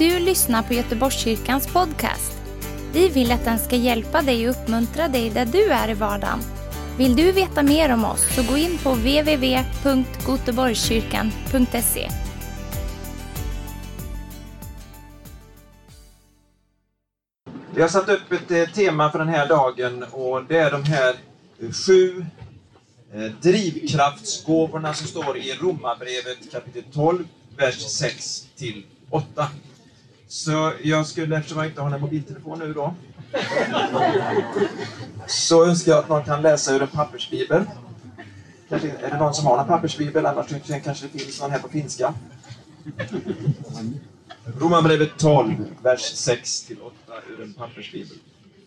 du lyssnar på Göteborgskyrkans podcast. Vi vill att den ska hjälpa dig och uppmuntra dig där du är i vardagen. Vill du veta mer om oss så gå in på www.goteborgskyrkan.se. Vi har satt upp ett eh, tema för den här dagen och det är de här eh, sju eh, drivkraftsgåvorna som står i Romarbrevet kapitel 12, vers 6 till 8. Så jag skulle, eftersom jag inte har en mobiltelefon nu då, så önskar jag att någon kan läsa ur en pappersbibel. Kanske, är det någon som har en pappersbibel? Annars kanske det finns någon här på finska. Romarbrevet 12, vers 6-8, ur en pappersbibel.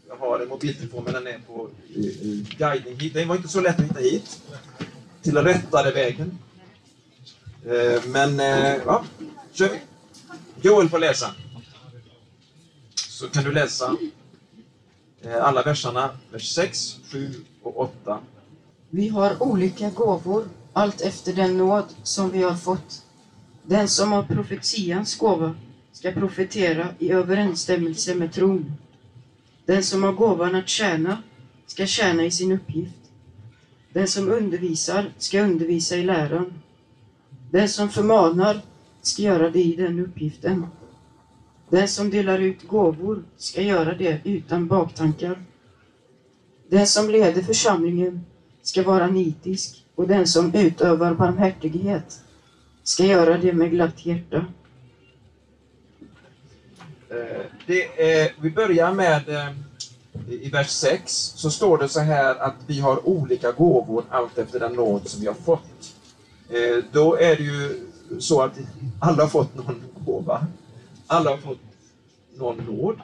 Jag har en mobiltelefon men den är på guidning hit. Den var inte så lätt att hitta hit. Till rättare vägen. Eh, men, eh, ja, kör vi. Joel får läsa. Så kan du läsa eh, alla verserna, vers 6, 7 och 8. Vi har olika gåvor, allt efter den nåd som vi har fått. Den som har profetians gåva ska profetera i överensstämmelse med tron. Den som har gåvan att tjäna ska tjäna i sin uppgift. Den som undervisar ska undervisa i läran. Den som förmanar ska göra det i den uppgiften. Den som delar ut gåvor ska göra det utan baktankar. Den som leder församlingen ska vara nitisk och den som utövar barmhärtighet ska göra det med glatt hjärta. Eh, det är, vi börjar med eh, i vers 6 så står det så här att vi har olika gåvor allt efter den nåd som vi har fått. Eh, då är det ju så att alla har fått någon gåva. Alla har fått någon nåd.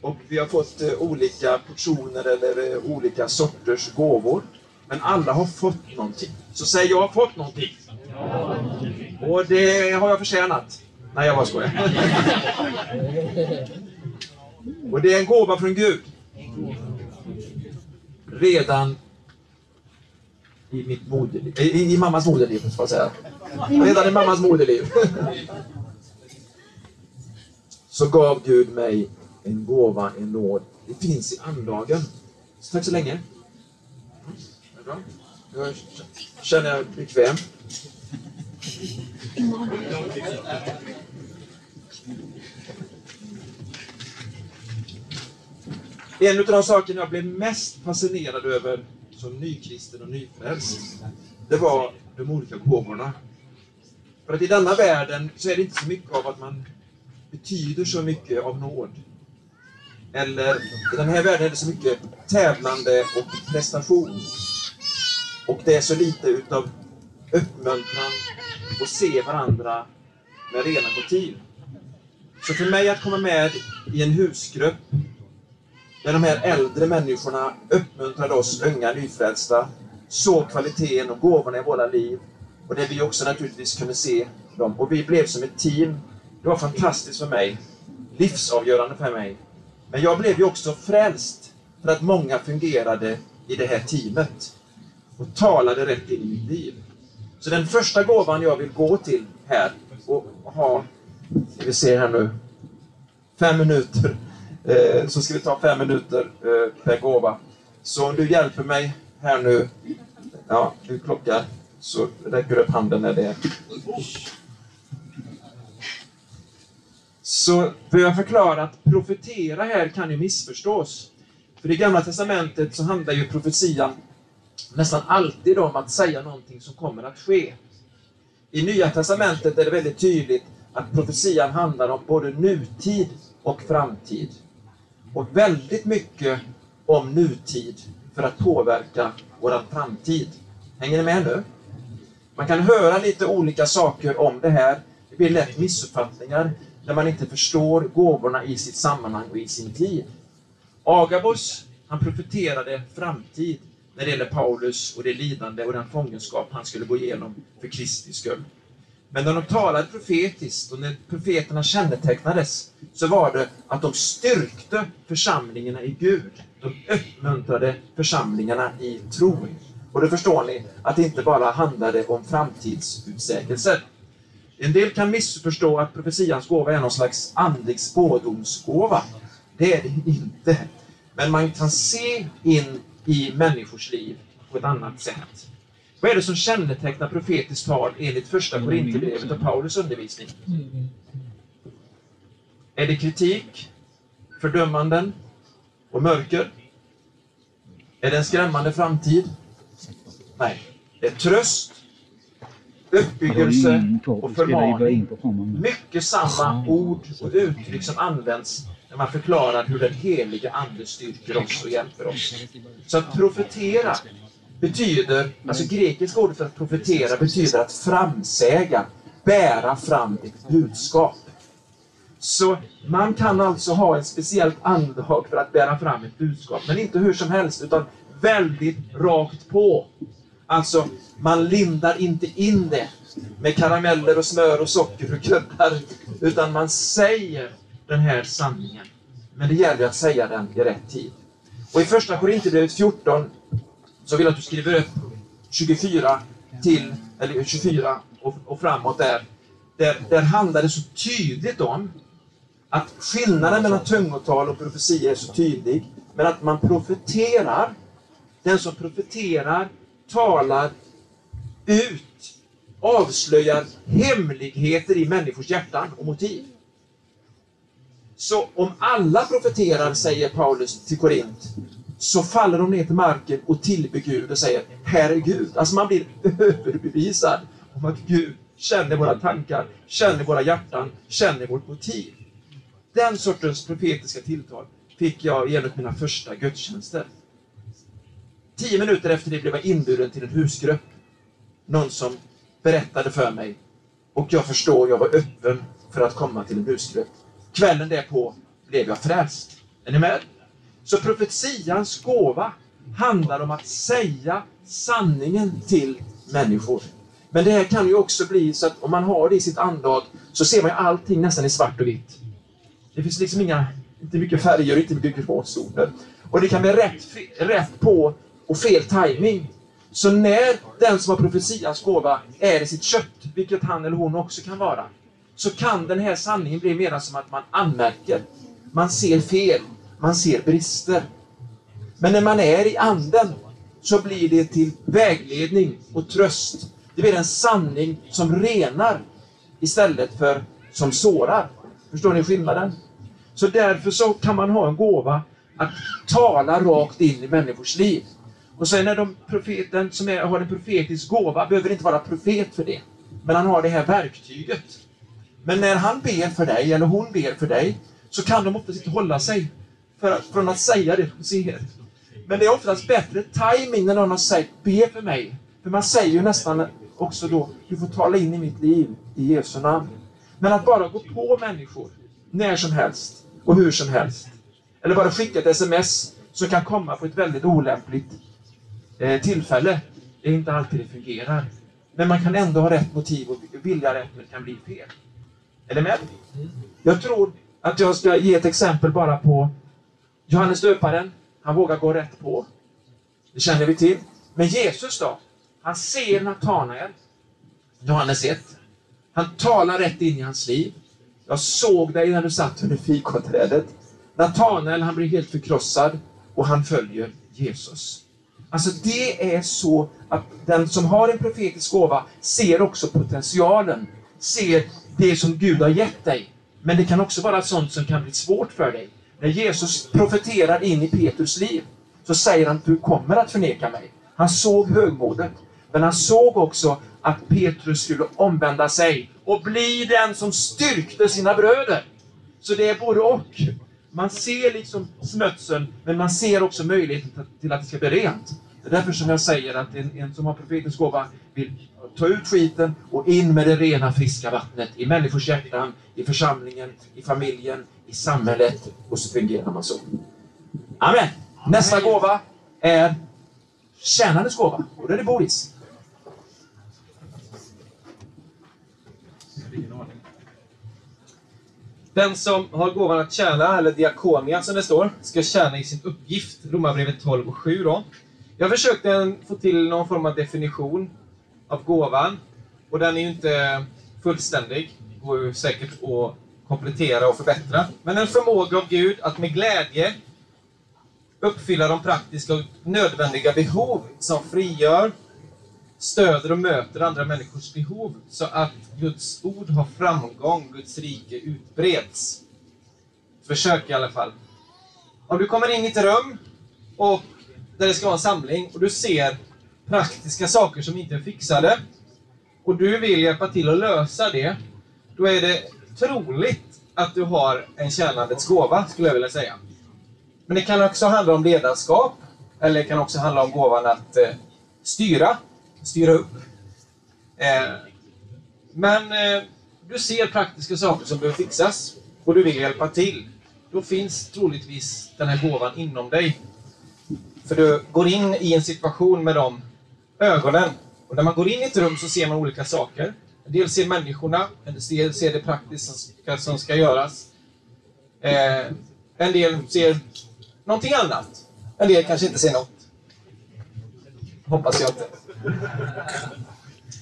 Och vi har fått eh, olika portioner eller eh, olika sorters gåvor. Men alla har fått någonting. Så säg jag har fått någonting. Och det har jag förtjänat. Nej, jag bara skojar. Och det är en gåva från Gud. Redan i mitt moderliv. I, i mammas moderliv, ska jag säga. Redan i mammas moderliv. Så gav Gud mig en gåva, en nåd. Det finns i andagen. Så tack så länge. Jag känner jag bekväm. En av de sakerna jag blev mest fascinerad över som nykristen och nyfrälst, det var de olika gåvorna. För att i denna världen så är det inte så mycket av att man betyder så mycket av nåd. Eller i den här världen är det så mycket tävlande och prestation. Och det är så lite utav uppmuntran och se varandra med rena motiv. Så för mig att komma med i en husgrupp där de här äldre människorna uppmuntrade oss unga nyfrälsta, såg kvaliteten och gåvorna i våra liv och där vi också naturligtvis kunde se dem. Och vi blev som ett team. Det var fantastiskt för mig. Livsavgörande för mig. Men jag blev ju också frälst för att många fungerade i det här teamet och talade rätt in i mitt liv. Så den första gåvan jag vill gå till här och ha, ska vi se här nu, fem minuter. Eh, så ska vi ta fem minuter eh, per gåva. Så om du hjälper mig här nu, ja, du klockar, så räcker du upp handen när det är. Så för jag förklara att profetera här kan ju missförstås. För i Gamla Testamentet så handlar ju profetian nästan alltid om att säga någonting som kommer att ske. I Nya Testamentet är det väldigt tydligt att profetian handlar om både nutid och framtid. Och väldigt mycket om nutid för att påverka vår framtid. Hänger ni med nu? Man kan höra lite olika saker om det här. Det blir lätt missuppfattningar när man inte förstår gåvorna i sitt sammanhang och i sin tid. Agabus, han profeterade framtid när det gäller Paulus och det lidande och den fångenskap han skulle gå igenom för Kristi skull. Men när de talade profetiskt och när profeterna kännetecknades så var det att de styrkte församlingarna i Gud. De uppmuntrade församlingarna i tron. Och då förstår ni att det inte bara handlade om framtidsutsägelser. En del kan missförstå att profetians gåva är någon slags andlig spådomsgåva. Det är det inte. Men man kan se in i människors liv på ett annat sätt. Vad är det som kännetecknar profetiskt tal enligt första Korinthierbrevet och Paulus undervisning? Är det kritik, fördömanden och mörker? Är det en skrämmande framtid? Nej. Det är tröst, uppbyggelse och förmaning. Mycket samma ord och uttryck som används när man förklarar hur den heliga Ande styrker oss och hjälper oss. Så att profetera betyder, alltså grekiska ordet för att profetera betyder att framsäga, bära fram ett budskap. Så man kan alltså ha ett speciellt andetag för att bära fram ett budskap, men inte hur som helst, utan väldigt rakt på. Alltså, man lindar inte in det med karameller och smör och socker och kuddar, utan man säger den här sanningen. Men det gäller att säga den i rätt tid. Och i första Korinthierbrevet 14 så vill jag att du skriver upp 24 till, eller 24 och, och framåt där. där. Där handlar det så tydligt om att skillnaden mellan tungotal och profetia är så tydlig, men att man profeterar. Den som profeterar talar ut, avslöjar hemligheter i människors hjärtan och motiv. Så om alla profeterar, säger Paulus till Korint, så faller de ner till marken och tillber Gud och säger Här är Gud. Alltså man blir överbevisad om att Gud känner våra tankar, känner våra hjärtan, känner vårt motiv. Den sortens profetiska tilltal fick jag genom mina första gudstjänster. Tio minuter efter det blev jag inbjuden till en husgrupp. Någon som berättade för mig och jag förstår, jag var öppen för att komma till en husgrupp. Kvällen därpå blev jag frälst. Är ni med? Så profetians gåva handlar om att säga sanningen till människor. Men det här kan ju också bli så att om man har det i sitt andlag så ser man ju allting nästan i svart och vitt. Det finns liksom inga, inte mycket färger och inte mycket gråzoner. Och det kan bli rätt, rätt på och fel timing. Så när den som har profetians gåva är i sitt kött, vilket han eller hon också kan vara, så kan den här sanningen bli mer som att man anmärker. Man ser fel, man ser brister. Men när man är i anden så blir det till vägledning och tröst. Det blir en sanning som renar istället för som sårar. Förstår ni skillnaden? Så därför så kan man ha en gåva att tala rakt in i människors liv. Och sen är de profeten som är, har en profetisk gåva behöver inte vara profet för det. Men han har det här verktyget. Men när han ber för dig, eller hon ber för dig, så kan de oftast inte hålla sig för, från att säga det de ser. Men det är oftast bättre timing när någon har sagt be för mig. För man säger ju nästan också då, du får tala in i mitt liv i Jesu namn. Men att bara gå på människor när som helst och hur som helst. Eller bara skicka ett sms som kan komma på ett väldigt olämpligt eh, tillfälle. Det är inte alltid det fungerar. Men man kan ändå ha rätt motiv och vilja rätt, men det kan bli fel. Är ni med? Jag tror att jag ska ge ett exempel bara på Johannes döparen. Han vågar gå rätt på. Det känner vi till. Men Jesus då? Han ser Natanael. Johannes 1. Han talar rätt in i hans liv. Jag såg dig när du satt under fikonträdet. Natanael, han blir helt förkrossad och han följer Jesus. Alltså det är så att den som har en profetisk gåva ser också potentialen, ser det som Gud har gett dig. Men det kan också vara sånt som kan bli svårt för dig. När Jesus profeterar in i Petrus liv så säger han att du kommer att förneka mig. Han såg högmodet, men han såg också att Petrus skulle omvända sig och bli den som styrkte sina bröder. Så det är både och. Man ser liksom smutsen, men man ser också möjligheten till att det ska bli rent. Det är därför som jag säger att en, en som har profetens gåva vill ta ut skiten och in med det rena friska vattnet i människors hjärtan, i församlingen, i familjen, i samhället och så fungerar man så. Amen. Nästa gåva är tjänandets gåva och det är det Boris. Den som har gåvan att tjäna, eller diakonia som det står, ska tjäna i sin uppgift. Romarbrevet 12 och 7 då. Jag försökte få till någon form av definition av gåvan. Och den är ju inte fullständig. Det Går ju säkert att komplettera och förbättra. Men en förmåga av Gud att med glädje uppfylla de praktiska och nödvändiga behov som frigör, stöder och möter andra människors behov så att Guds ord har framgång, Guds rike utbreds. Försök i alla fall. Om du kommer in i ett rum och där det ska vara en samling och du ser praktiska saker som inte är fixade och du vill hjälpa till att lösa det, då är det troligt att du har en tjänandets gåva, skulle jag vilja säga. Men det kan också handla om ledarskap, eller det kan också handla om gåvan att eh, styra, styra upp. Eh, men eh, du ser praktiska saker som behöver fixas och du vill hjälpa till. Då finns troligtvis den här gåvan inom dig. För du går in i en situation med de ögonen. Och när man går in i ett rum så ser man olika saker. En del ser människorna, en del ser det praktiska som ska göras. Eh, en del ser någonting annat. En del kanske inte ser något. Hoppas jag inte.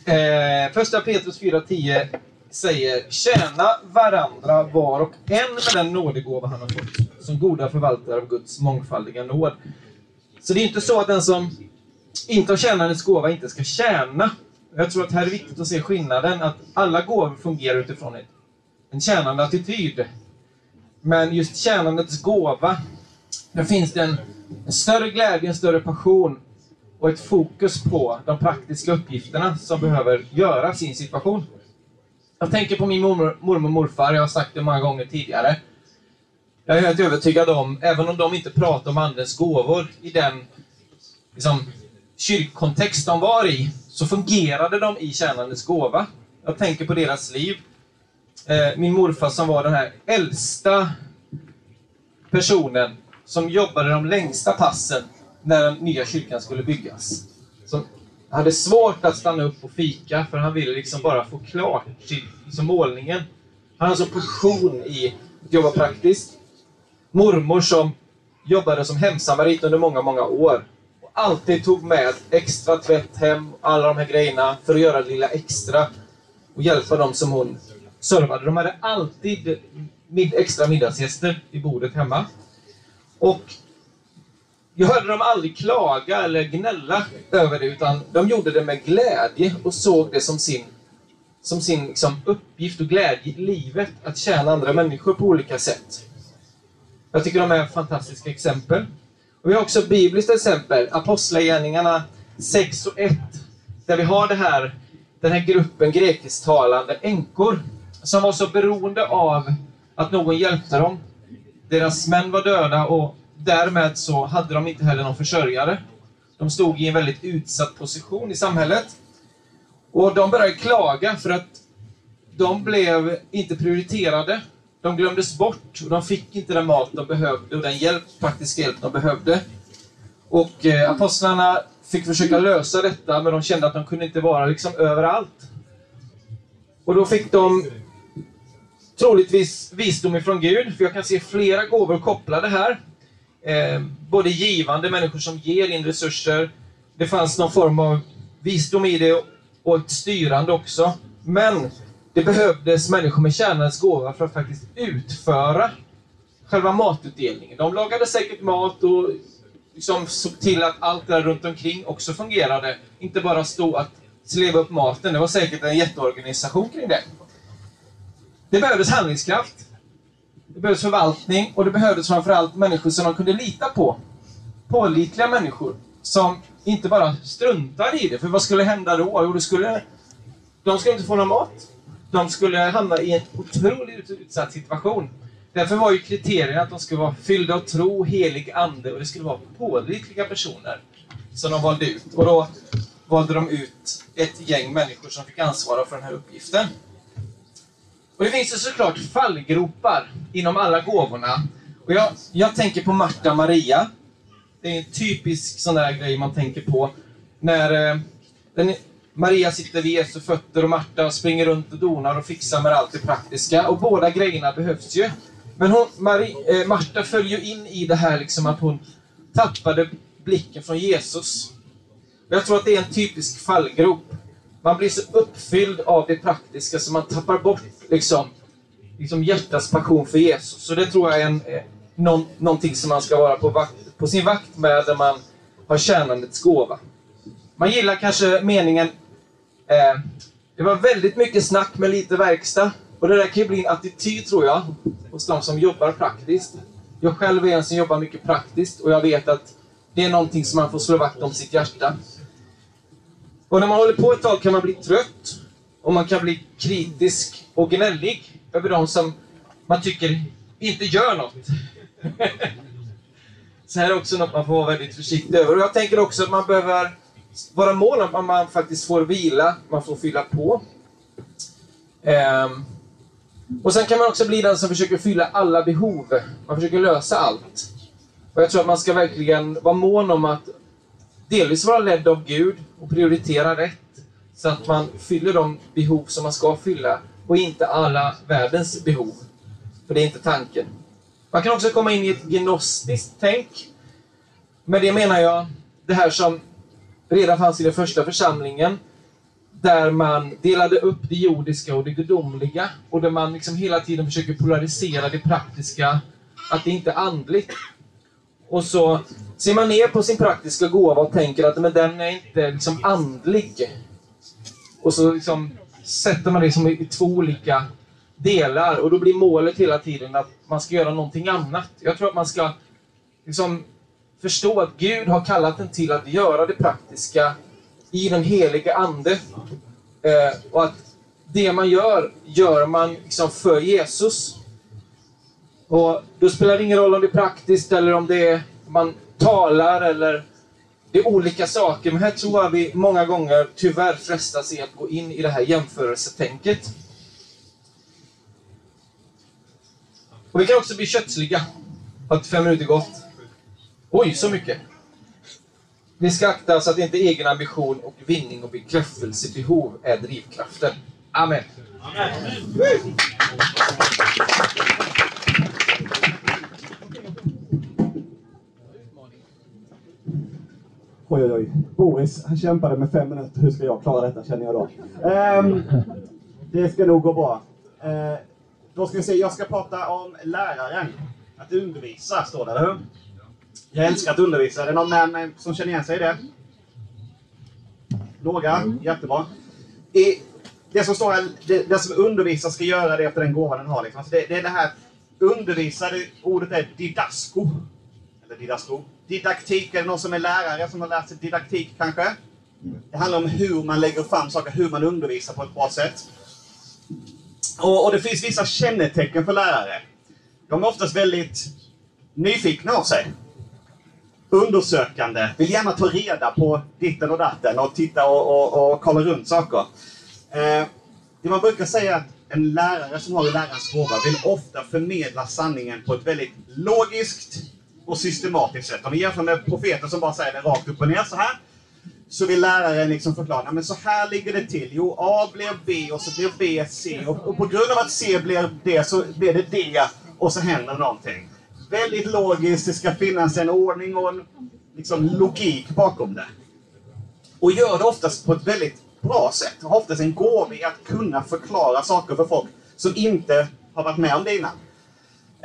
Eh, första Petrus 4.10 säger Tjäna varandra var och en med den nådegåva han har fått, som goda förvaltare av Guds mångfaldiga nåd. Så det är inte så att den som inte har tjänandets gåva inte ska tjäna. Jag tror att här är viktigt att se skillnaden, att alla gåvor fungerar utifrån en tjänande attityd. Men just tjänandets gåva, där finns det en, en större glädje, en större passion och ett fokus på de praktiska uppgifterna som behöver göras i sin situation. Jag tänker på min mormor, mormor och morfar, jag har sagt det många gånger tidigare. Jag är helt övertygad om, även om de inte pratar om Andens gåvor i den liksom, kyrkkontext de var i, så fungerade de i tjänandets gåva. Jag tänker på deras liv. Eh, min morfar som var den här äldsta personen som jobbade de längsta passen när den nya kyrkan skulle byggas. Som hade svårt att stanna upp och fika för han ville liksom bara få klart liksom målningen. Han hade sån passion i att jobba praktiskt. Mormor som jobbade som hemsamarit under många, många år. Och alltid tog med extra tvätt hem, alla de här grejerna, för att göra det lilla extra. Och hjälpa dem som hon servade. De hade alltid mid extra middagsgäster i bordet hemma. Och jag hörde dem aldrig klaga eller gnälla över det, utan de gjorde det med glädje och såg det som sin, som sin liksom, uppgift och glädje i livet, att tjäna andra människor på olika sätt. Jag tycker de är fantastiska exempel. Och vi har också bibliska bibliskt exempel, Apostlagärningarna 6 och 1, där vi har det här, den här gruppen grekisktalande änkor som var så beroende av att någon hjälpte dem. Deras män var döda och därmed så hade de inte heller någon försörjare. De stod i en väldigt utsatt position i samhället. Och de började klaga för att de blev inte prioriterade. De glömdes bort och de fick inte den mat de behövde och den hjälp, praktiska hjälp de behövde. Och eh, apostlarna fick försöka lösa detta, men de kände att de kunde inte vara liksom överallt. Och då fick de troligtvis visdom ifrån Gud, för jag kan se flera gåvor kopplade här. Eh, både givande, människor som ger in resurser. Det fanns någon form av visdom i det och ett styrande också. Men det behövdes människor med kärnans gåva för att faktiskt utföra själva matutdelningen. De lagade säkert mat och liksom såg till att allt där runt omkring också fungerade. Inte bara stå att sleva upp maten. Det var säkert en jätteorganisation kring det. Det behövdes handlingskraft. Det behövdes förvaltning och det behövdes framförallt människor som de kunde lita på. Pålitliga människor som inte bara struntade i det. För vad skulle hända då? Jo, det skulle, de skulle inte få någon mat. De skulle hamna i en otroligt utsatt situation. Därför var ju kriterierna att de skulle vara fyllda av tro, helig ande och det skulle vara pålitliga personer som de valde ut. Och då valde de ut ett gäng människor som fick ansvara för den här uppgiften. Och det finns ju såklart fallgropar inom alla gåvorna. Och jag, jag tänker på Marta Maria. Det är en typisk sån där grej man tänker på. När eh, den, Maria sitter vid Jesu fötter och Marta springer runt och donar och fixar med allt det praktiska. Och båda grejerna behövs ju. Men hon, Marie, eh, Marta följer in i det här liksom att hon tappade blicken från Jesus. Jag tror att det är en typisk fallgrop man blir så uppfylld av det praktiska så man tappar bort liksom, liksom hjärtats passion för Jesus. Så det tror jag är en, eh, någon, någonting som man ska vara på, vakt, på sin vakt med när man har tjänandets gåva. Man gillar kanske meningen eh, Det var väldigt mycket snack med lite verkstad. Och det där kan ju bli en attityd tror jag, hos de som jobbar praktiskt. Jag själv är en som jobbar mycket praktiskt och jag vet att det är någonting som man får slå vakt om sitt hjärta. Och när man håller på ett tag kan man bli trött och man kan bli kritisk och gnällig över de som man tycker inte gör något. Så här är också något man får vara väldigt försiktig över. Och jag tänker också att man behöver vara mån om att man faktiskt får vila, man får fylla på. Ehm. Och sen kan man också bli den som försöker fylla alla behov. Man försöker lösa allt. Och jag tror att man ska verkligen vara mån om att delvis vara ledd av Gud och prioritera rätt. Så att man fyller de behov som man ska fylla och inte alla världens behov. För det är inte tanken. Man kan också komma in i ett gnostiskt tänk. Med det menar jag det här som redan fanns i den första församlingen. Där man delade upp det jordiska och det gudomliga. Och där man liksom hela tiden försöker polarisera det praktiska, att det inte är andligt. Och så ser man ner på sin praktiska gåva och tänker att men den är inte liksom andlig. Och så liksom sätter man det som i två olika delar och då blir målet hela tiden att man ska göra någonting annat. Jag tror att man ska liksom förstå att Gud har kallat en till att göra det praktiska i den heliga Ande. Eh, och att det man gör, gör man liksom för Jesus. Och då spelar det ingen roll om det är praktiskt eller om det är man talar eller det är olika saker. Men här tror jag vi många gånger tyvärr frestas i att gå in i det här jämförelsetänket. Och vi kan också bli kötsliga. Har fem minuter gått? Oj, så mycket! Vi ska akta så att inte egen ambition och vinning och bekräftelsebehov är drivkraften. Amen. Amen. Oj, oj, oj. Boris, han kämpade med fem minuter. Hur ska jag klara detta, känner jag då. Um, det ska nog gå bra. Uh, då ska vi se, jag ska prata om läraren. Att undervisa, står det, eller hur? Jag älskar att undervisa. Är det någon med mig som känner igen sig i det? Några? Jättebra. I det som står här, det, det som undervisar ska göra det efter den gåva den har. Liksom. Alltså det, det är det här, undervisa, det, ordet är didasko. Eller didasko. Didaktik, är det någon som är lärare som har lärt sig didaktik kanske? Det handlar om hur man lägger fram saker, hur man undervisar på ett bra sätt. Och, och det finns vissa kännetecken för lärare. De är oftast väldigt nyfikna av sig. Undersökande, vill gärna ta reda på ditten och datten och titta och, och, och kolla runt saker. Eh, det man brukar säga är att en lärare som har lärarens gåva vill ofta förmedla sanningen på ett väldigt logiskt och systematiskt sätt. Om vi jämför med profeten som bara säger det rakt upp och ner så här. Så vill läraren liksom förklara, men så här ligger det till. Jo, A blir B och så blir B C. Och, och på grund av att C blir D så blir det D och så händer någonting. Väldigt logiskt, det ska finnas en ordning och en liksom, logik bakom det. Och gör det oftast på ett väldigt bra sätt. Har oftast en gåva i att kunna förklara saker för folk som inte har varit med om det innan.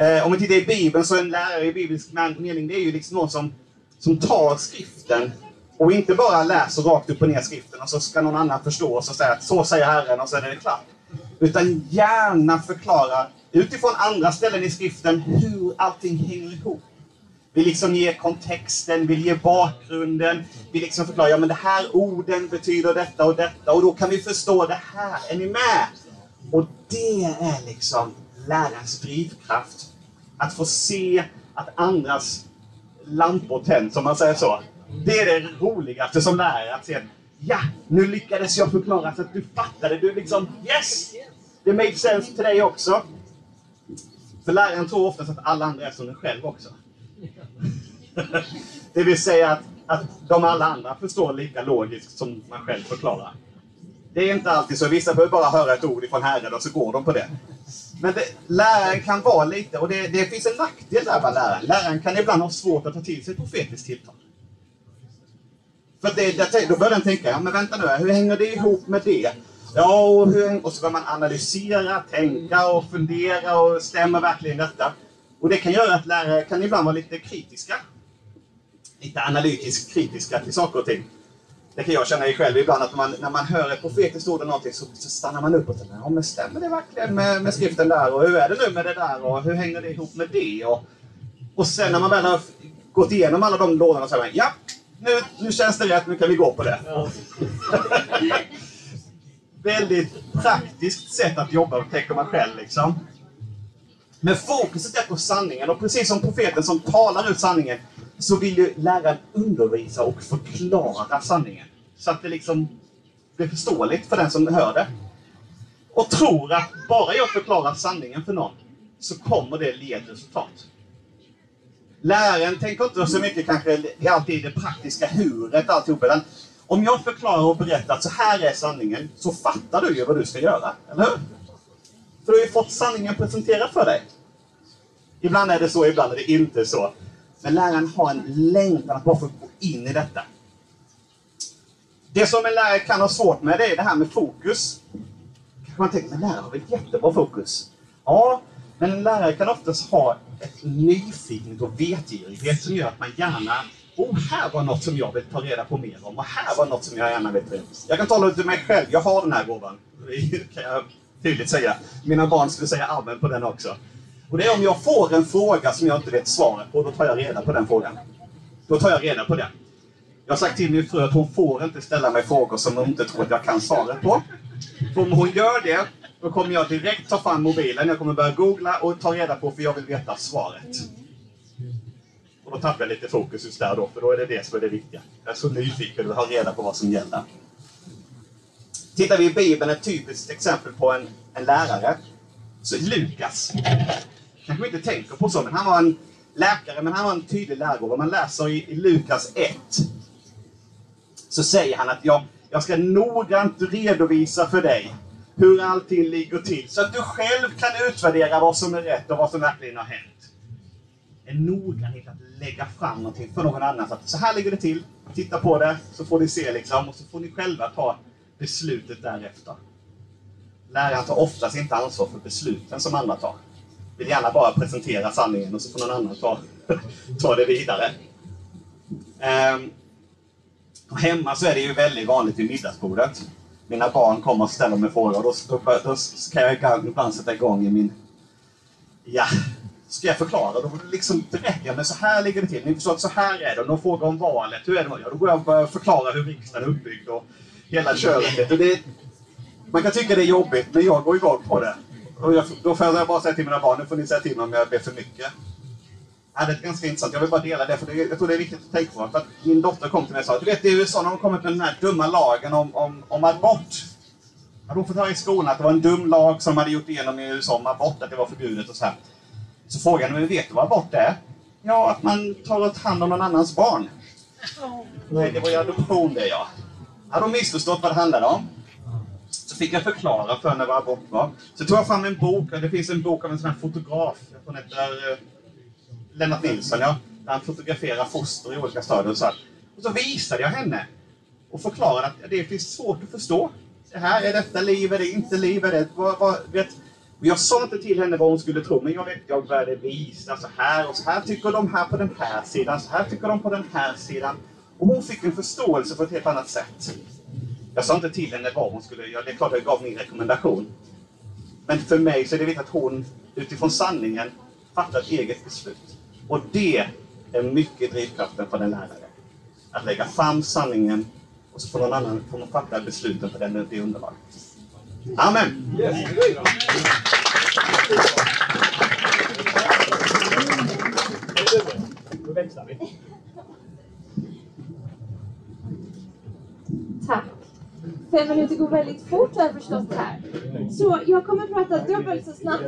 Eh, om vi tittar i Bibeln så är en lärare i bibelsk mening det är ju liksom någon som, som tar skriften och inte bara läser rakt upp och ner skriften och så ska någon annan förstå och så säga att så säger Herren och så är det klart. Utan gärna förklara utifrån andra ställen i skriften hur allting hänger ihop. Vi liksom ger kontexten, vi ger bakgrunden, vi liksom förklarar, ja men det här orden betyder detta och detta och då kan vi förstå det här. Är ni med? Och det är liksom lärarens drivkraft. Att få se att andras lampor tänds, om man säger så. Det är det roligaste som lärare, att se att ja, nu lyckades jag förklara så att du fattade. Du liksom, yes! Det made sense till dig också. För läraren tror oftast att alla andra är som den själv också. det vill säga att, att de alla andra förstår lika logiskt som man själv förklarar. Det är inte alltid så. Vissa behöver bara höra ett ord ifrån Herren och så går de på det. Men det, läraren kan vara lite, och det, det finns en nackdel där med läraren. Läraren kan ibland ha svårt att ta till sig profetiskt tilltal. För det, det, då börjar den tänka, ja men vänta nu, hur hänger det ihop med det? Ja, och, hur, och så börjar man analysera, tänka och fundera och stämmer verkligen detta? Och det kan göra att lärare kan ibland vara lite kritiska. Lite analytiskt kritiska till saker och ting. Det kan jag känna i själv ibland att man, när man hör ett profetiskt ord eller någonting så, så stannar man upp och tänker, ja men stämmer det verkligen med, med skriften där? Och hur är det nu med det där? Och hur hänger det ihop med det? Och, och sen när man väl har gått igenom alla de lådorna så säger man, ja, nu, nu känns det rätt, nu kan vi gå på det. Väldigt praktiskt sätt att jobba, tänker man själv liksom. Men fokuset är på sanningen och precis som profeten som talar ut sanningen så vill ju läraren undervisa och förklara sanningen. Så att det liksom blir förståeligt för den som hör det. Och tror att bara jag förklarar sanningen för någon så kommer det ge ett resultat. Läraren tänker inte så mycket kanske alltid det praktiska huret alltihop. Utan om jag förklarar och berättar att så här är sanningen så fattar du ju vad du ska göra. Eller hur? För du har ju fått sanningen presenterad för dig. Ibland är det så, ibland är det inte så. Men läraren har en längtan att bara få gå in i detta. Det som en lärare kan ha svårt med, det är det här med fokus. Kanske man tänker, men lärare har väl jättebra fokus? Ja, men en lärare kan oftast ha ett nyfikenhet och vetgirighet som gör att man gärna Oh, här var något som jag vill ta reda på mer om och här var något som jag gärna vill ta reda på. Jag kan tala till mig själv, jag har den här gåvan. Det kan jag tydligt säga. Mina barn skulle säga amen på den också. Och det är om jag får en fråga som jag inte vet svaret på, då tar jag reda på den frågan. Då tar jag reda på den. Jag har sagt till min fru att hon får inte ställa mig frågor som hon inte tror att jag kan svaret på. För om hon gör det, då kommer jag direkt ta fram mobilen, jag kommer börja googla och ta reda på, för jag vill veta svaret. Och då tappar jag lite fokus just där då, för då är det det som är det viktiga. Jag är så nyfiken och ha reda på vad som gäller. Tittar vi i Bibeln, ett typiskt exempel på en, en lärare, så är Lukas. Kanske inte tänker på så, men han var en läkare, men han var en tydlig lärare. Om man läser i, i Lukas 1, så säger han att jag, jag ska noggrant redovisa för dig hur allting ligger till, så att du själv kan utvärdera vad som är rätt och vad som verkligen har hänt. En noggrannhet att lägga fram någonting för någon annan. Så, att, så här ligger det till, titta på det, så får ni se liksom, och så får ni själva ta beslutet därefter. Läraren tar oftast inte ansvar för besluten som andra tar. Vill gärna bara presentera sanningen och så får någon annan ta, ta det vidare. Um, och hemma så är det ju väldigt vanligt vid middagsbordet. Mina barn kommer och ställer mig frågor och då, då, då kan jag ibland sätta igång i min... Ja, ska jag förklara? Då liksom berättar jag, men så här ligger det till. Ni förstår att så här är det. Och de frågar om valet. Hur är det? Ja, då går jag och börjar förklara hur riksdagen är uppbyggd och hela köret. Och det, man kan tycka det är jobbigt, men jag går igång på det. Och jag, då får jag bara säga till mina barn, nu får ni säga till mig om jag ber för mycket. Ja, det är ganska intressant. Jag vill bara dela det, för det, jag tror det är viktigt att tänka på. För att min dotter kom till mig och sa, du vet i USA när de kommit med den här dumma lagen om, om, om abort. Hade hon fått höra i skolan att det var en dum lag som hade gjort igenom i USA om abort, att det var förbjudet och så här. Så frågade jag, vet du vad abort är? Ja, att man tar hand om någon annans barn. Nej, det var ju adoption det ja. Hade hon missförstått vad det handlade om? Så fick jag förklara för henne vad abort var. Så tog jag fram en bok, det finns en bok av en sån här fotograf, jag tror han heter eh, Lennart Nilsson, ja. Där han fotograferar foster i olika stadier och så här. Och så visade jag henne och förklarade att det finns svårt att förstå. Det här, är detta liv, är det inte liv, är det... Vad, vad, vet, och jag sa inte till henne vad hon skulle tro, men jag, vet, jag började visa så här och så här tycker de här på den här sidan, så här tycker de på den här sidan. Och hon fick en förståelse på ett helt annat sätt. Jag sa inte till henne vad hon skulle göra, det är klart jag gav min rekommendation. Men för mig så är det viktigt att hon utifrån sanningen fattar ett eget beslut. Och det är mycket drivkraften för en lärare. Att lägga fram sanningen och så får någon annan får man fatta besluten på den, det underlaget. Amen! Tack. Fem minuter går väldigt fort har jag förstått här. Så jag kommer prata dubbelt så snabbt.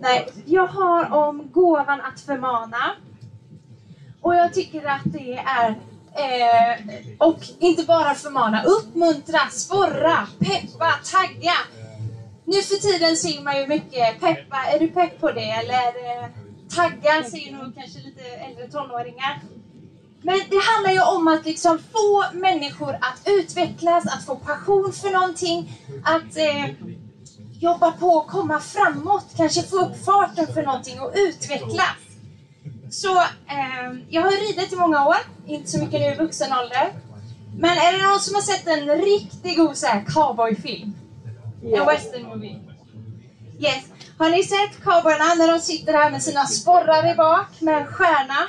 Nej, jag har om gåvan att förmana. Och jag tycker att det är eh, och inte bara förmana, uppmuntra, sporra, peppa, tagga. Nu för tiden ser man ju mycket peppa. Är du pepp på det? Eller eh, tagga säger nog kanske lite äldre tonåringar. Men det handlar ju om att liksom få människor att utvecklas, att få passion för någonting, att eh, jobba på och komma framåt, kanske få upp farten för någonting och utvecklas. Så eh, jag har ridit i många år, inte så mycket nu i vuxen ålder. Men är det någon som har sett en riktigt god så här, cowboyfilm? En western movie? Yes. Har ni sett cowboyerna när de sitter här med sina sporrar i bak med en stjärna?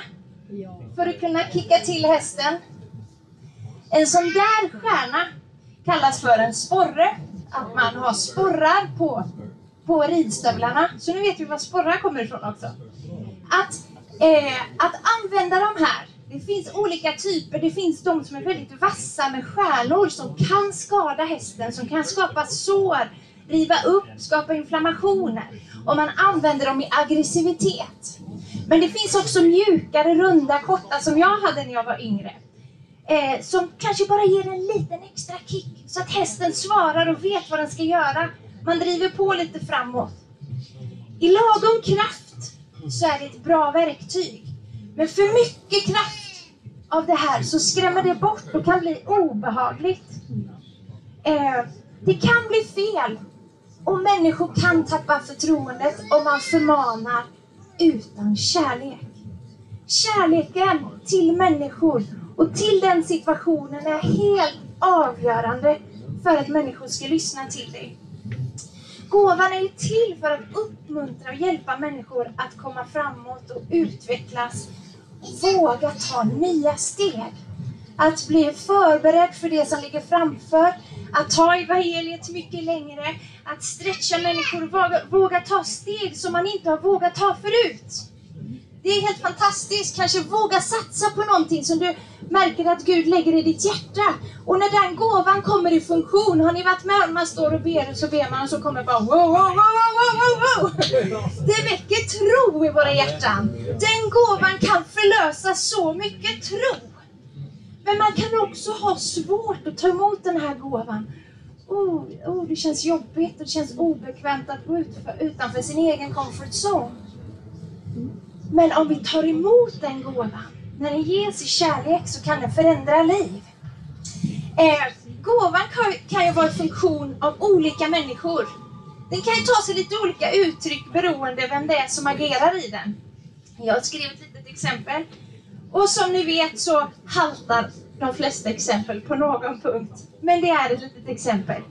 För att kunna kicka till hästen. En sån där stjärna kallas för en sporre. Att man har sporrar på, på ridstövlarna. Så nu vet vi var sporrar kommer ifrån också. Att, eh, att använda de här det finns olika typer. Det finns de som är väldigt vassa med stjärnor som kan skada hästen, som kan skapa sår, riva upp, skapa inflammationer. Och man använder dem i aggressivitet. Men det finns också mjukare, runda, korta som jag hade när jag var yngre. Eh, som kanske bara ger en liten extra kick så att hästen svarar och vet vad den ska göra. Man driver på lite framåt. I lagom kraft så är det ett bra verktyg. Men för mycket kraft av det här så skrämmer det bort och kan bli obehagligt. Eh, det kan bli fel och människor kan tappa förtroendet om man förmanar utan kärlek. Kärleken till människor och till den situationen är helt avgörande för att människor ska lyssna till dig. Gåvan är ju till för att uppmuntra och hjälpa människor att komma framåt och utvecklas våga ta nya steg. Att bli förberedd för det som ligger framför, att ta evangeliet mycket längre, att stretcha människor, våga, våga ta steg som man inte har vågat ta förut. Det är helt fantastiskt. Kanske våga satsa på någonting som du märker att Gud lägger i ditt hjärta. Och när den gåvan kommer i funktion, har ni varit med om man står och ber och så ber man och så kommer bara wow, wow, wow, wow, wow, wow. Det väcker tro i våra hjärtan. Den gåvan kan förlösa så mycket tro. Men man kan också ha svårt att ta emot den här gåvan. Oh, oh, det känns jobbigt och det känns obekvämt att gå utanför sin egen comfort zone. Men om vi tar emot den gåvan, när den ges i kärlek så kan den förändra liv. Eh, gåvan kan, kan ju vara en funktion av olika människor. Den kan ju ta sig lite olika uttryck beroende vem det är som agerar i den. Jag har skrivit ett litet exempel. Och som ni vet så haltar de flesta exempel på någon punkt. Men det är ett litet exempel.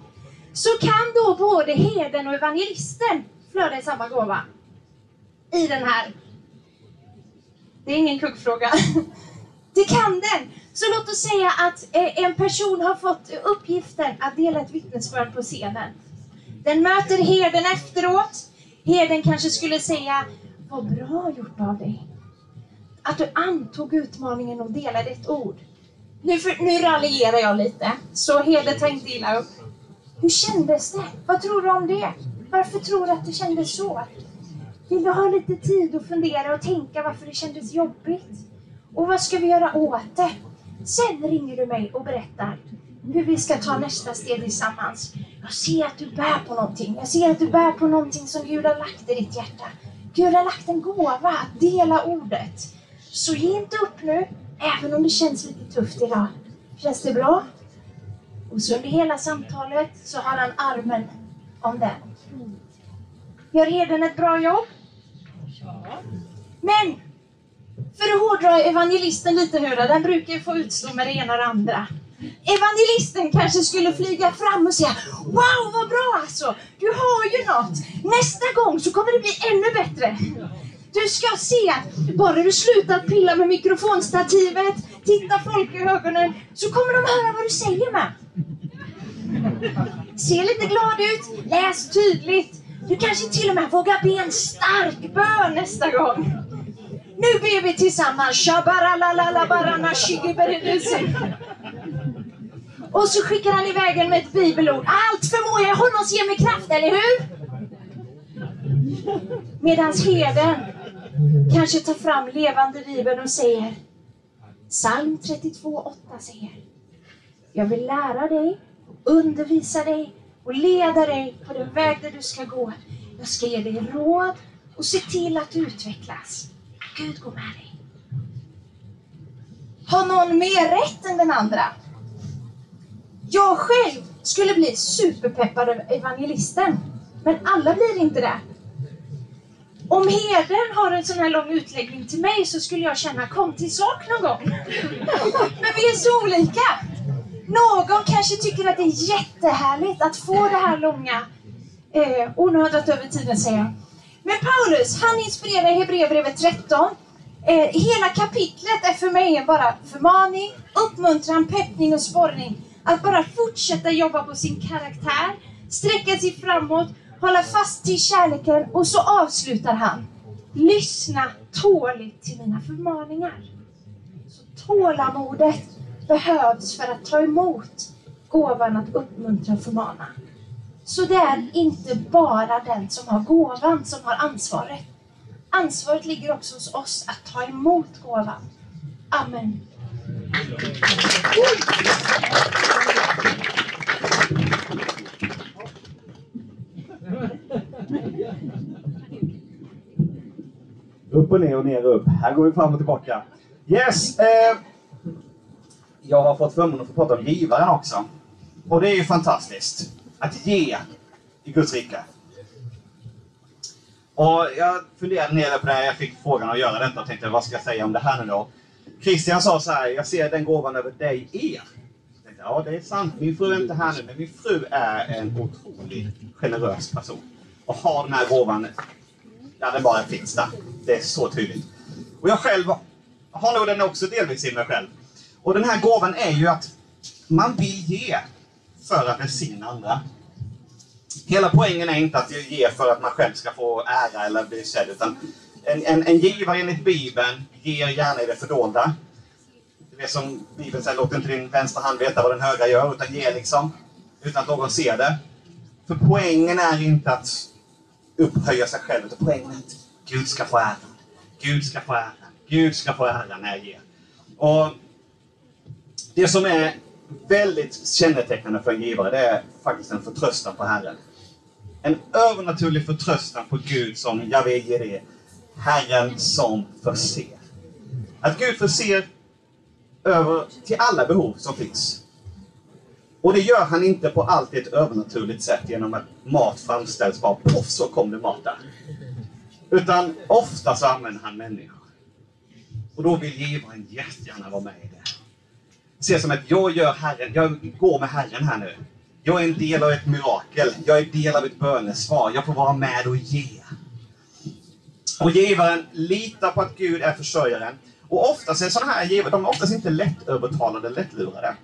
Så kan då både herden och evangelisten flöda i samma gåva. I den här det är ingen kuggfråga. Det kan den! Så låt oss säga att eh, en person har fått uppgiften att dela ett vittnesbörd på scenen. Den möter herden efteråt. Herden kanske skulle säga, vad bra gjort av dig. Att du antog utmaningen och delade ett ord. Nu, för, nu raljerar jag lite, så herden tar inte illa upp. Hur kändes det? Vad tror du om det? Varför tror du att det kändes så? Vill du ha lite tid att fundera och tänka varför det kändes jobbigt? Och vad ska vi göra åt det? Sen ringer du mig och berättar hur vi ska ta nästa steg tillsammans. Jag ser att du bär på någonting. Jag ser att du bär på någonting som Gud har lagt i ditt hjärta. Gud har lagt en gåva att dela ordet. Så ge inte upp nu, även om det känns lite tufft idag. Känns det bra? Och så under hela samtalet så har han armen om den. Gör heden ett bra jobb? Men, för att hårdra evangelisten lite nu då, den brukar ju få utstå med det ena och det andra. Evangelisten kanske skulle flyga fram och säga Wow, vad bra alltså! Du har ju något! Nästa gång så kommer det bli ännu bättre. Du ska se att bara du slutar pilla med mikrofonstativet, titta folk i ögonen, så kommer de höra vad du säger med. Se lite glad ut, läs tydligt, du kanske till och med vågar be en stark bön nästa gång. Nu ber vi tillsammans. Och så skickar han iväg en med ett bibelord. Allt förmår jag honom ge mig kraft, eller hur? Medans herden kanske tar fram levande bibeln och säger Psalm 32.8 säger Jag vill lära dig, undervisa dig och leda dig på den väg där du ska gå. Jag ska ge dig råd och se till att du utvecklas. Gud går med dig. Har någon mer rätt än den andra? Jag själv skulle bli superpeppad av evangelisten. Men alla blir inte det. Om herden har en sån här lång utläggning till mig så skulle jag känna kom till sak någon gång. Men vi är så olika. Någon kanske tycker att det är jättehärligt att få det här långa eh, och nu har jag dragit över tiden säger jag. Men Paulus, han inspirerar i Hebreerbrevet 13. Eh, hela kapitlet är för mig bara förmaning, uppmuntran, peppning och sporrning. Att bara fortsätta jobba på sin karaktär, sträcka sig framåt, hålla fast till kärleken och så avslutar han. Lyssna tåligt till mina förmaningar. Så tålamodet behövs för att ta emot gåvan att uppmuntra och förmana. Så det är inte bara den som har gåvan som har ansvaret. Ansvaret ligger också hos oss att ta emot gåvan. Amen. Upp och ner och ner och upp. Här går vi fram och tillbaka. Yes! Eh, jag har fått förmånen att få prata om givaren också. Och det är ju fantastiskt. Att ge i Guds rike. Och jag funderade ner på det här. Jag fick frågan att göra detta och tänkte vad ska jag säga om det här nu då? Christian sa så här, jag ser den gåvan över dig, er. Tänkte, ja, det är sant. Min fru är inte här nu, men min fru är en otroligt generös person. Och har den här gåvan, där den bara finns där. Det är så tydligt. Och jag själv har nog den också delvis i mig själv. Och den här gåvan är ju att man vill ge för att välsigna andra. Hela poängen är inte att ge för att man själv ska få ära eller bli sedd, utan en, en, en givare enligt Bibeln ger gärna i det fördolda. Det är som Bibeln säger, låt inte din vänstra hand veta vad den högra gör, utan ge liksom. Utan att någon ser det. För poängen är inte att upphöja sig själv, utan poängen är att Gud ska få äran. Gud ska få äran. Gud ska få äran när jag ger. Och det som är väldigt kännetecknande för en givare, det är faktiskt en förtröstan på Herren. En övernaturlig förtröstan på Gud som Javé ger det. Herren som förser. Att Gud förser över till alla behov som finns. Och det gör han inte på alltid ett övernaturligt sätt genom att mat framställs bara poff så kom det mat där. Utan ofta så använder han människor. Och då vill givaren jättegärna vara med i det. Se som att jag gör Herren, jag går med Herren här nu. Jag är en del av ett mirakel. Jag är en del av ett bönesvar. Jag får vara med och ge. Och givaren litar på att Gud är försörjaren. Och oftast är sådana här givare, de är oftast inte lättövertalade, lättlurade.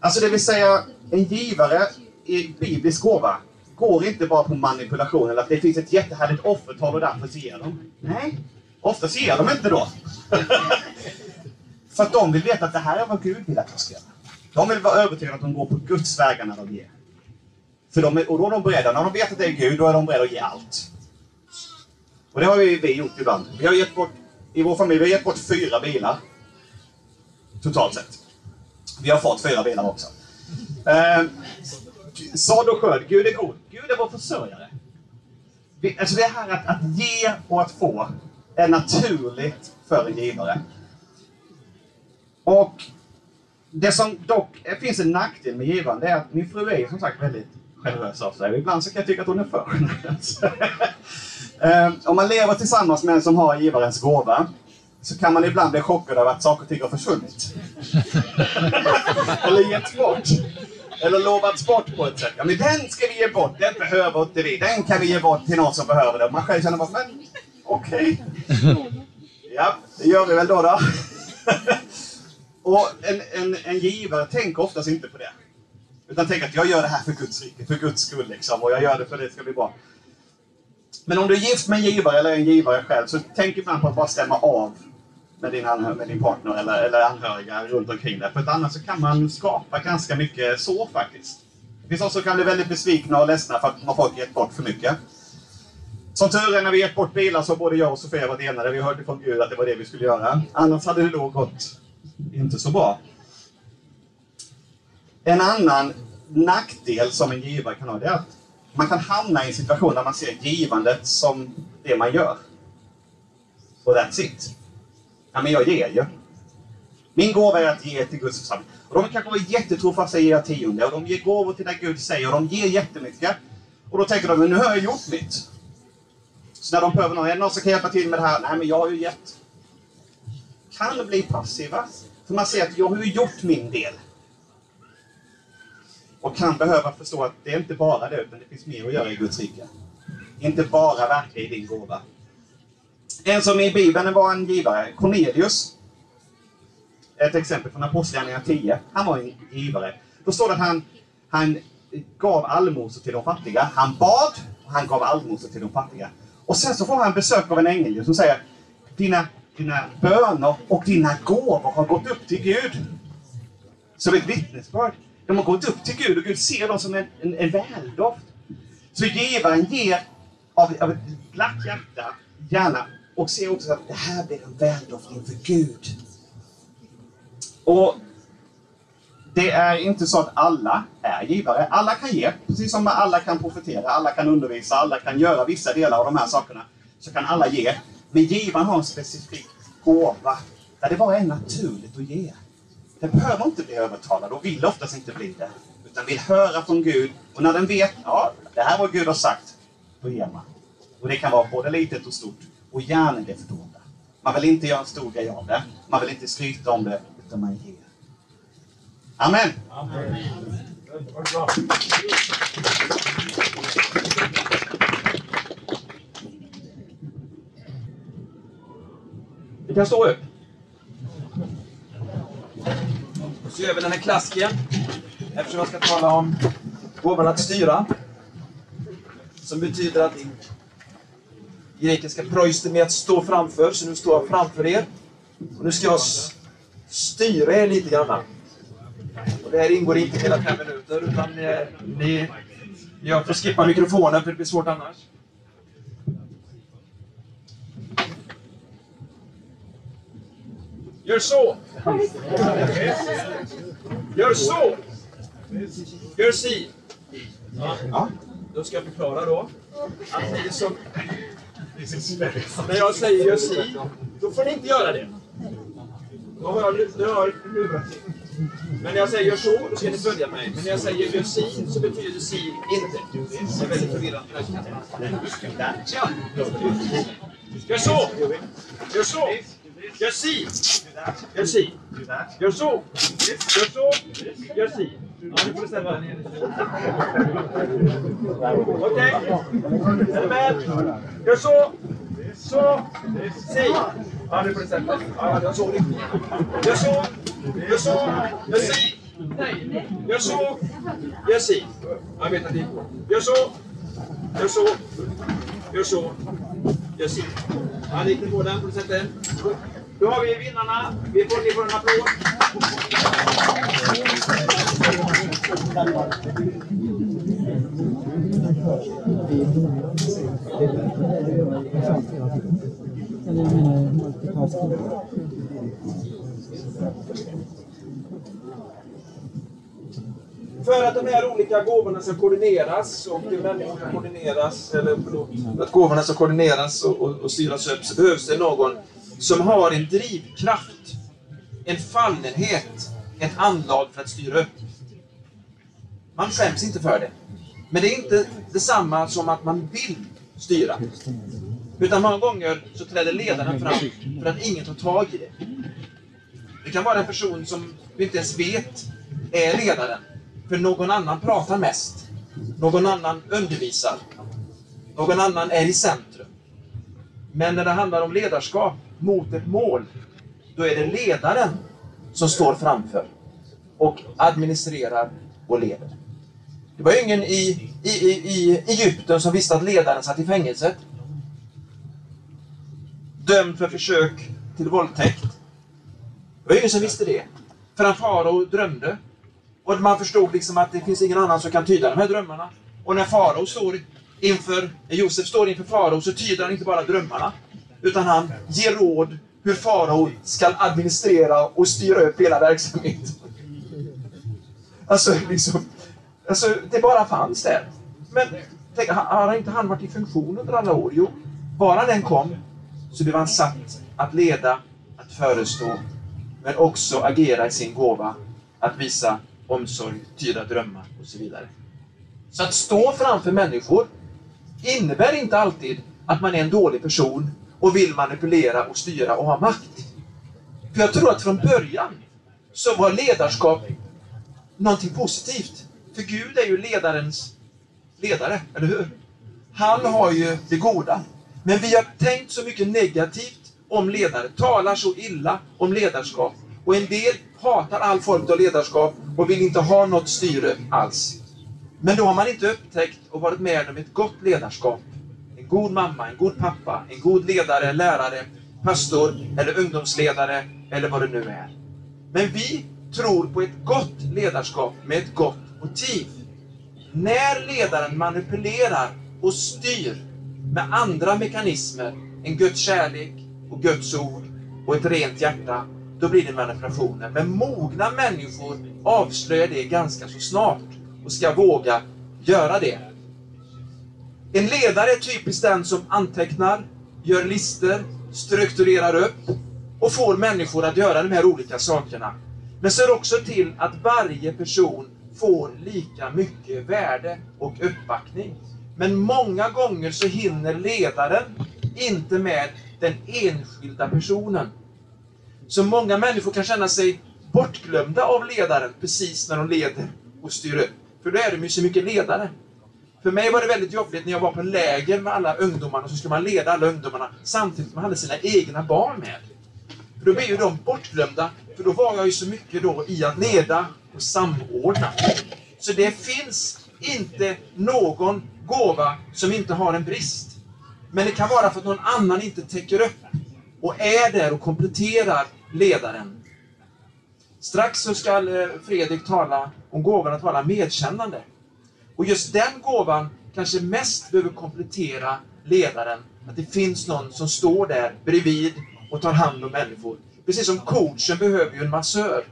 Alltså det vill säga, en givare i biblisk gåva går inte bara på manipulation eller att det finns ett jättehärligt offertal och därför ger de. Nej, oftast ger de inte då. För att de vill veta att det här är vad Gud vill att jag ska göra. De vill vara övertygade att de går på Guds vägar när de ger. För de är, och då är de beredda, när de vet att det är Gud, då är de beredda att ge allt. Och det har vi, vi gjort ibland. Vi har gett bort, I vår familj vi har gett bort fyra bilar. Totalt sett. Vi har fått fyra bilar också. Eh, sådd och skörd, Gud är god. Gud är vår försörjare. Vi, alltså det här att, att ge och att få är naturligt för en givare. Och det som dock finns en nackdel med givaren, det är att min fru är som sagt väldigt generös av sig. Ibland så kan jag tycka att hon är för generös. Eh, Om man lever tillsammans med en som har givarens gåva, så kan man ibland bli chockad av att saker och ting har försvunnit. Eller getts bort. Eller lovats bort på ett sätt. Ja, men den ska vi ge bort, den behöver inte vi. Den kan vi ge bort till någon som behöver det. Man själv känner bara, men okej. Ja, det gör vi väl då. då. Och en, en, en givare tänker oftast inte på det. Utan tänker att jag gör det här för Guds rike, för Guds skull liksom. Och jag gör det för att det ska bli bra. Men om du är gift med en givare eller en givare själv, så tänk ibland på att bara stämma av med din, anhör, med din partner eller, eller anhöriga runt omkring dig. För att annars så kan man skapa ganska mycket så faktiskt. Det finns också som kan bli väldigt besvikna och ledsna för att man folk gett bort för mycket. Som tur är när vi gett bort bilar så har både jag och Sofia varit enade. Vi hörde från Gud att det var det vi skulle göra. Annars hade det då gått inte så bra. En annan nackdel som en givare kan ha, det är att man kan hamna i en situation där man ser givandet som det man gör. Och that's it. Ja, men jag ger ju. Min gåva är att ge till Guds församling. Och de kanske var jättetrofasta i era tionde och de ger gåvor till det Gud säger och de ger jättemycket. Och då tänker de, men nu har jag gjort mitt. Så när de behöver någon, är det någon som kan hjälpa till med det här? Nej, men jag har ju gett. Kan bli passiva. För man ser att jag har ju gjort min del. Och kan behöva förstå att det är inte bara det, utan det finns mer att göra i Guds rike. Inte bara verka i din gåva. En som i Bibeln var en givare, Cornelius. Ett exempel från Apostlagärningarna 10. Han var en givare. Då står det att han, han gav allmosor till de fattiga. Han bad och han gav allmosor till de fattiga. Och sen så får han besök av en ängel som säger dina, dina böner och dina gåvor har gått upp till Gud. Som ett vittnesbörd. De har gått upp till Gud och Gud ser dem som en, en, en väldoft. Så givaren ger av, av ett glatt hjärta, gärna, och ser också att det här blir en väldoft inför Gud. Och det är inte så att alla är givare. Alla kan ge, precis som alla kan profetera, alla kan undervisa, alla kan göra vissa delar av de här sakerna. Så kan alla ge. Men givaren har en specifik gåva där det bara är naturligt att ge. Den behöver inte bli övertalad och vill oftast inte bli det. Utan vill höra från Gud. Och när den vet, ja, det här var Gud har sagt, då ger man. Och det kan vara både litet och stort. Och gärna det fördolda. Man vill inte göra en stor grej av det. Man vill inte skryta om det, utan man ger. Amen. Vi kan stå upp. Så gör vi den här klassiken. Eftersom jag ska tala om gåvan att styra. Som betyder att grekiska proiste med att stå framför. Så nu står jag framför er. Och nu ska jag styra er lite grann. Och det här ingår inte i hela fem minuter utan ni, ni, jag får skippa mikrofonen för det blir svårt annars. Gör så! Gör så! Gör si! Ja, då ska jag förklara då. Att ni som... När jag säger gör si, då får ni inte göra det. Då har jag, då har jag lurat. Men när jag säger gör så, då ska ni följa mig. Men när jag säger gör si, så betyder si inte. Det är väldigt förvirrande. Ja. Gör så! Gör så! Gör si! Gör si! Gör så! Gör så! Gör si! Ja, nu får du ställa dig ner. Okej? Är du med? Gör så! Så! Si! Ja, nu får du sätta dig. Ja, jag såg riktigt. Gör så! Gör så! Gör si! Nej! Gör så! Gör si! Jag vet att det gick bra. Gör så! Då har vi vinnarna. Vi får, ge får en applåd. För att de här olika gåvorna ska koordineras och människor ska koordineras, eller förlåt, för att gåvorna ska koordineras och, och, och styras upp så behövs det någon som har en drivkraft, en fallenhet, ett anlag för att styra upp. Man skäms inte för det. Men det är inte detsamma som att man vill styra. Utan många gånger så träder ledaren fram för att ingen tar tag i det. Det kan vara en person som vi inte ens vet är ledaren. För någon annan pratar mest. Någon annan undervisar. Någon annan är i centrum. Men när det handlar om ledarskap mot ett mål, då är det ledaren som står framför och administrerar och leder. Det var ju ingen i, i, i, i Egypten som visste att ledaren satt i fängelset. Dömd för försök till våldtäkt. Det var ingen som visste det. Förrän farao drömde. Och man förstod liksom att det finns ingen annan som kan tyda de här drömmarna. Och när farao står inför, Josef står inför farao så tyder han inte bara drömmarna. Utan han ger råd hur farao ska administrera och styra upp hela verksamheten. Alltså, liksom, alltså, det bara fanns där. Men tänk, har inte han varit i funktion under alla år? Jo, bara den kom så blev han satt att leda, att förestå men också agera i sin gåva att visa omsorg, tyda drömmar och så vidare. Så att stå framför människor innebär inte alltid att man är en dålig person och vill manipulera och styra och ha makt. För jag tror att från början så var ledarskap någonting positivt. För Gud är ju ledarens ledare, eller hur? Han har ju det goda. Men vi har tänkt så mycket negativt om ledare, talar så illa om ledarskap. Och en del hatar all form av ledarskap och vill inte ha något styre alls. Men då har man inte upptäckt och varit med om ett gott ledarskap. En god mamma, en god pappa, en god ledare, lärare, pastor eller ungdomsledare eller vad det nu är. Men vi tror på ett gott ledarskap med ett gott motiv. När ledaren manipulerar och styr med andra mekanismer än Guds kärlek och Guds ord och ett rent hjärta, då blir det manipulationer. Men mogna människor avslöjar det ganska så snart och ska våga göra det. En ledare är typiskt den som antecknar, gör listor, strukturerar upp och får människor att göra de här olika sakerna. Men ser också till att varje person får lika mycket värde och uppbackning. Men många gånger så hinner ledaren inte med den enskilda personen. Så många människor kan känna sig bortglömda av ledaren precis när de leder och styr upp. För då är de ju så mycket ledare. För mig var det väldigt jobbigt när jag var på läger med alla ungdomarna, så skulle man leda alla ungdomarna samtidigt som man hade sina egna barn med. För då blev ju de bortglömda, för då var jag ju så mycket då i att leda och samordna. Så det finns inte någon gåva som inte har en brist. Men det kan vara för att någon annan inte täcker upp och är där och kompletterar ledaren. Strax så ska eh, Fredrik tala om gåvan att vara medkännande. Och just den gåvan kanske mest behöver komplettera ledaren. Att det finns någon som står där bredvid och tar hand om människor. Precis som coachen behöver ju en massör.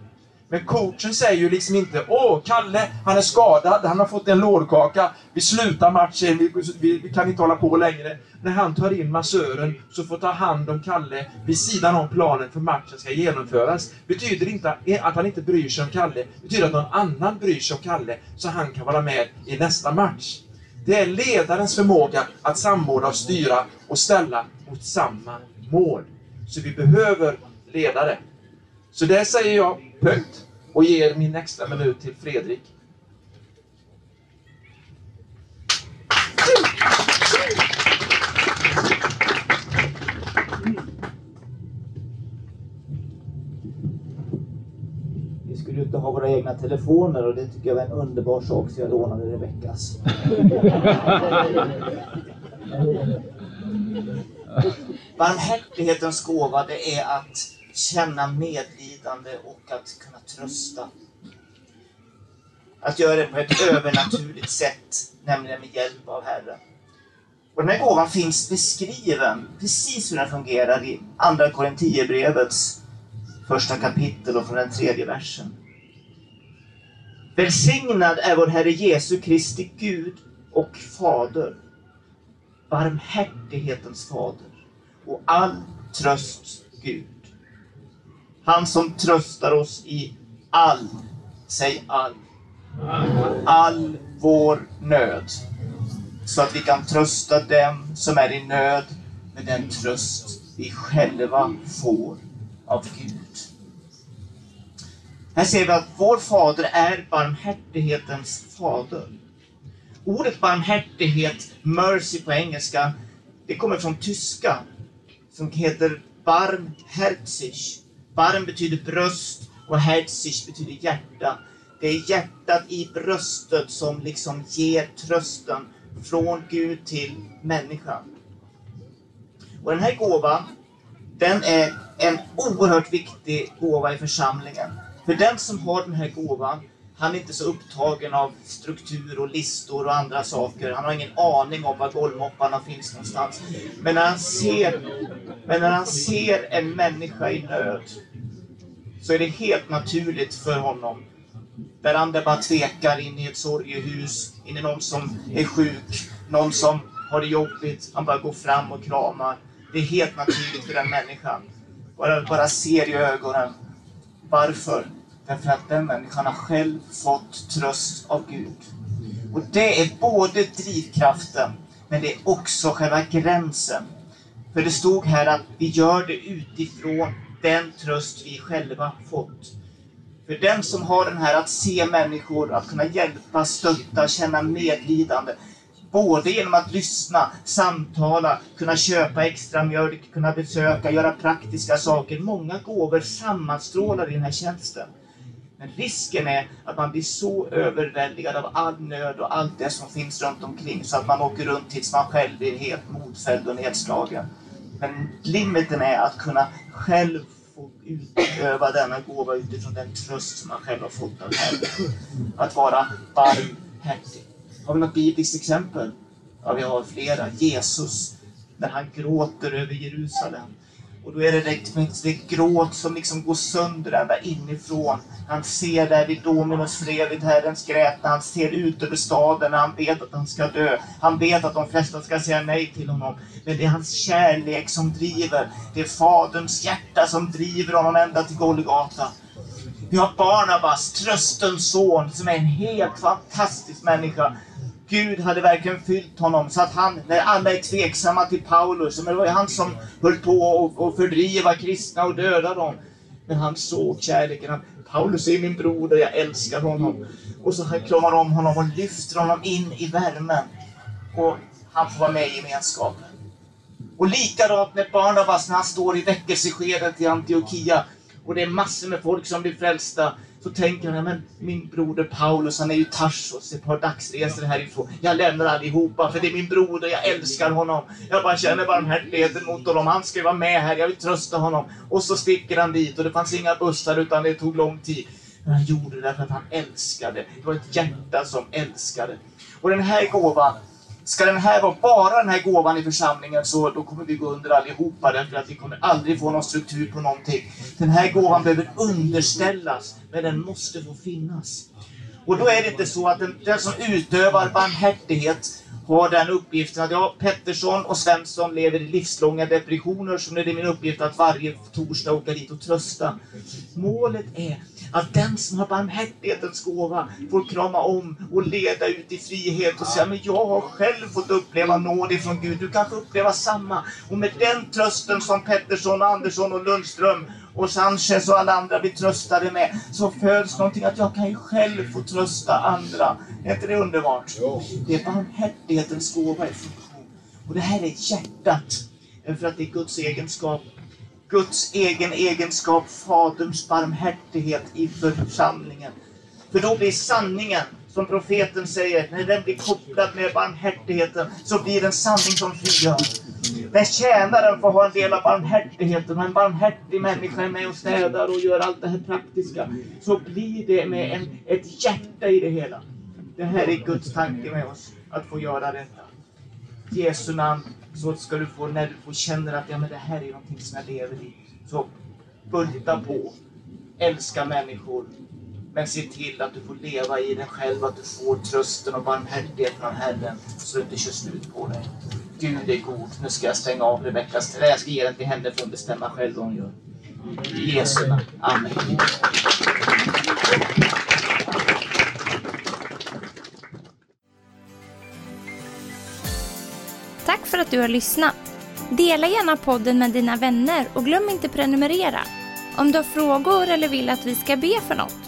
Men coachen säger ju liksom inte Åh, Kalle, han är skadad, han har fått en lårkaka, vi slutar matchen, vi, vi, vi, kan inte hålla på längre. När han tar in massören så får ta hand om Kalle vid sidan om planen för matchen ska genomföras. Betyder inte att han inte bryr sig om Kalle, betyder att någon annan bryr sig om Kalle så han kan vara med i nästa match. Det är ledarens förmåga att samordna och styra och ställa mot samma mål. Så vi behöver ledare. Så det säger jag punkt och ger min extra minut till Fredrik. Vi skulle inte ha våra egna telefoner och det tycker jag var en underbar sak så jag lånade Rebeckas. Barmhärtighetens gåva det är att känna medlidande och att kunna trösta. Att göra det på ett övernaturligt sätt, nämligen med hjälp av Herren. Och den här gåvan finns beskriven, precis hur den fungerar i Andra Korinthierbrevets första kapitel och från den tredje versen. Välsignad är vår Herre Jesu Kristi Gud och Fader, barmhärtighetens Fader och all trösts Gud. Han som tröstar oss i all, säg all, all vår nöd. Så att vi kan trösta dem som är i nöd med den tröst vi själva får av Gud. Här ser vi att vår fader är barmhärtighetens fader. Ordet barmhärtighet, mercy på engelska, det kommer från tyska som heter barmherzig. Barm betyder bröst och herzig betyder hjärta. Det är hjärtat i bröstet som liksom ger trösten från Gud till människan. Och den här gåvan, den är en oerhört viktig gåva i församlingen. För den som har den här gåvan, han är inte så upptagen av struktur och listor och andra saker. Han har ingen aning om var golvmopparna finns någonstans. Men när han ser, men när han ser en människa i nöd, så är det helt naturligt för honom. Där andra bara tvekar in i ett sorgehus, in i någon som är sjuk, någon som har det jobbigt. Han bara går fram och kramar. Det är helt naturligt för den människan. Bara, bara ser i ögonen Varför? Därför att den människan har själv fått tröst av Gud. Och det är både drivkraften, men det är också själva gränsen. För det stod här att vi gör det utifrån den tröst vi själva fått. För den som har den här att se människor, att kunna hjälpa, stötta, känna medlidande. Både genom att lyssna, samtala, kunna köpa extra mjölk, kunna besöka, göra praktiska saker. Många gåvor sammanstrålar i den här tjänsten. Men risken är att man blir så överväldigad av all nöd och allt det som finns runt omkring så att man åker runt tills man själv blir helt modfälld och nedslagen. Men limiten är att kunna själv få utöva denna gåva utifrån den tröst som man själv har fått av Herren. Att vara barmhärtig. Har vi något bibliskt exempel? Ja, vi har flera. Jesus, när han gråter över Jerusalem. Och då är det det, det gråt som liksom går sönder ända inifrån. Han ser där vid Dominus fred, vid Herrens grät, han ser ut över staden, han vet att han ska dö. Han vet att de flesta ska säga nej till honom. Men det är hans kärlek som driver. Det är Faderns hjärta som driver honom ända till Golgata. Vi har Barnabas, tröstens son, som är en helt fantastisk människa. Gud hade verkligen fyllt honom så att han, när alla är tveksamma till Paulus, men det var ju han som höll på att fördriva kristna och döda dem. Men han såg kärleken. Paulus är min broder, jag älskar honom. Och så han kramar om honom och lyfter honom in i värmen. Och han får vara med i gemenskapen. Och likadant med Barnabas när han står i väckelseskedet i Antiochia och det är massor med folk som blir frälsta. Så tänker han, men min broder Paulus, han är ju Tarsos, ett par dagsresor härifrån. Jag lämnar allihopa, för det är min broder, jag älskar honom. Jag bara känner barmhärtigheten mot honom. Han ska ju vara med här, jag vill trösta honom. Och så sticker han dit och det fanns inga bussar utan det tog lång tid. Men han gjorde det därför att han älskade. Det var ett hjärta som älskade. Och den här gåvan, Ska den här vara bara den här gåvan i församlingen så då kommer vi gå under allihopa därför att vi kommer aldrig få någon struktur på någonting. Den här gåvan behöver underställas, men den måste få finnas. Och då är det inte så att den, den som utövar barmhärtighet har den uppgiften att jag, Pettersson och Svensson lever i livslånga depressioner så nu är det min uppgift att varje torsdag åka dit och trösta. Målet är att den som har barmhärtighetens gåva får krama om och leda ut i frihet och säga men jag har själv fått uppleva nåd ifrån Gud. Du kanske upplever samma. Och med den trösten som Pettersson, Andersson och Lundström och Sanchez och alla andra blir tröstade med så föds någonting att jag kan ju själv få trösta andra. Är inte det underbart? Det är barmhärtighetens gåva i funktion. Och det här är hjärtat. För att det är Guds egenskap. Guds egen egenskap, Faderns barmhärtighet i församlingen. För då blir sanningen, som profeten säger, när den blir kopplad med barmhärtigheten, så blir den sanning som frigör. När tjänaren får ha en del av barmhärtigheten och en barmhärtig människa är med och städar och gör allt det här praktiska, så blir det med en, ett hjärta i det hela. Det här är Guds tanke med oss, att få göra detta. Jesu namn, så ska du få, när du får känner att ja, men det här är någonting som jag lever i, så bulta på. Älska människor, men se till att du får leva i den själv, att du får trösten och barmhärtigheten av Herren så du inte kör slut på dig. Gud är god. Nu ska jag stänga av Rebeckas trä. Jag ska ge den till henne för att bestämma själv vad hon gör. I Jesu namn. Amen. Tack för att du har lyssnat. Dela gärna podden med dina vänner och glöm inte prenumerera. Om du har frågor eller vill att vi ska be för något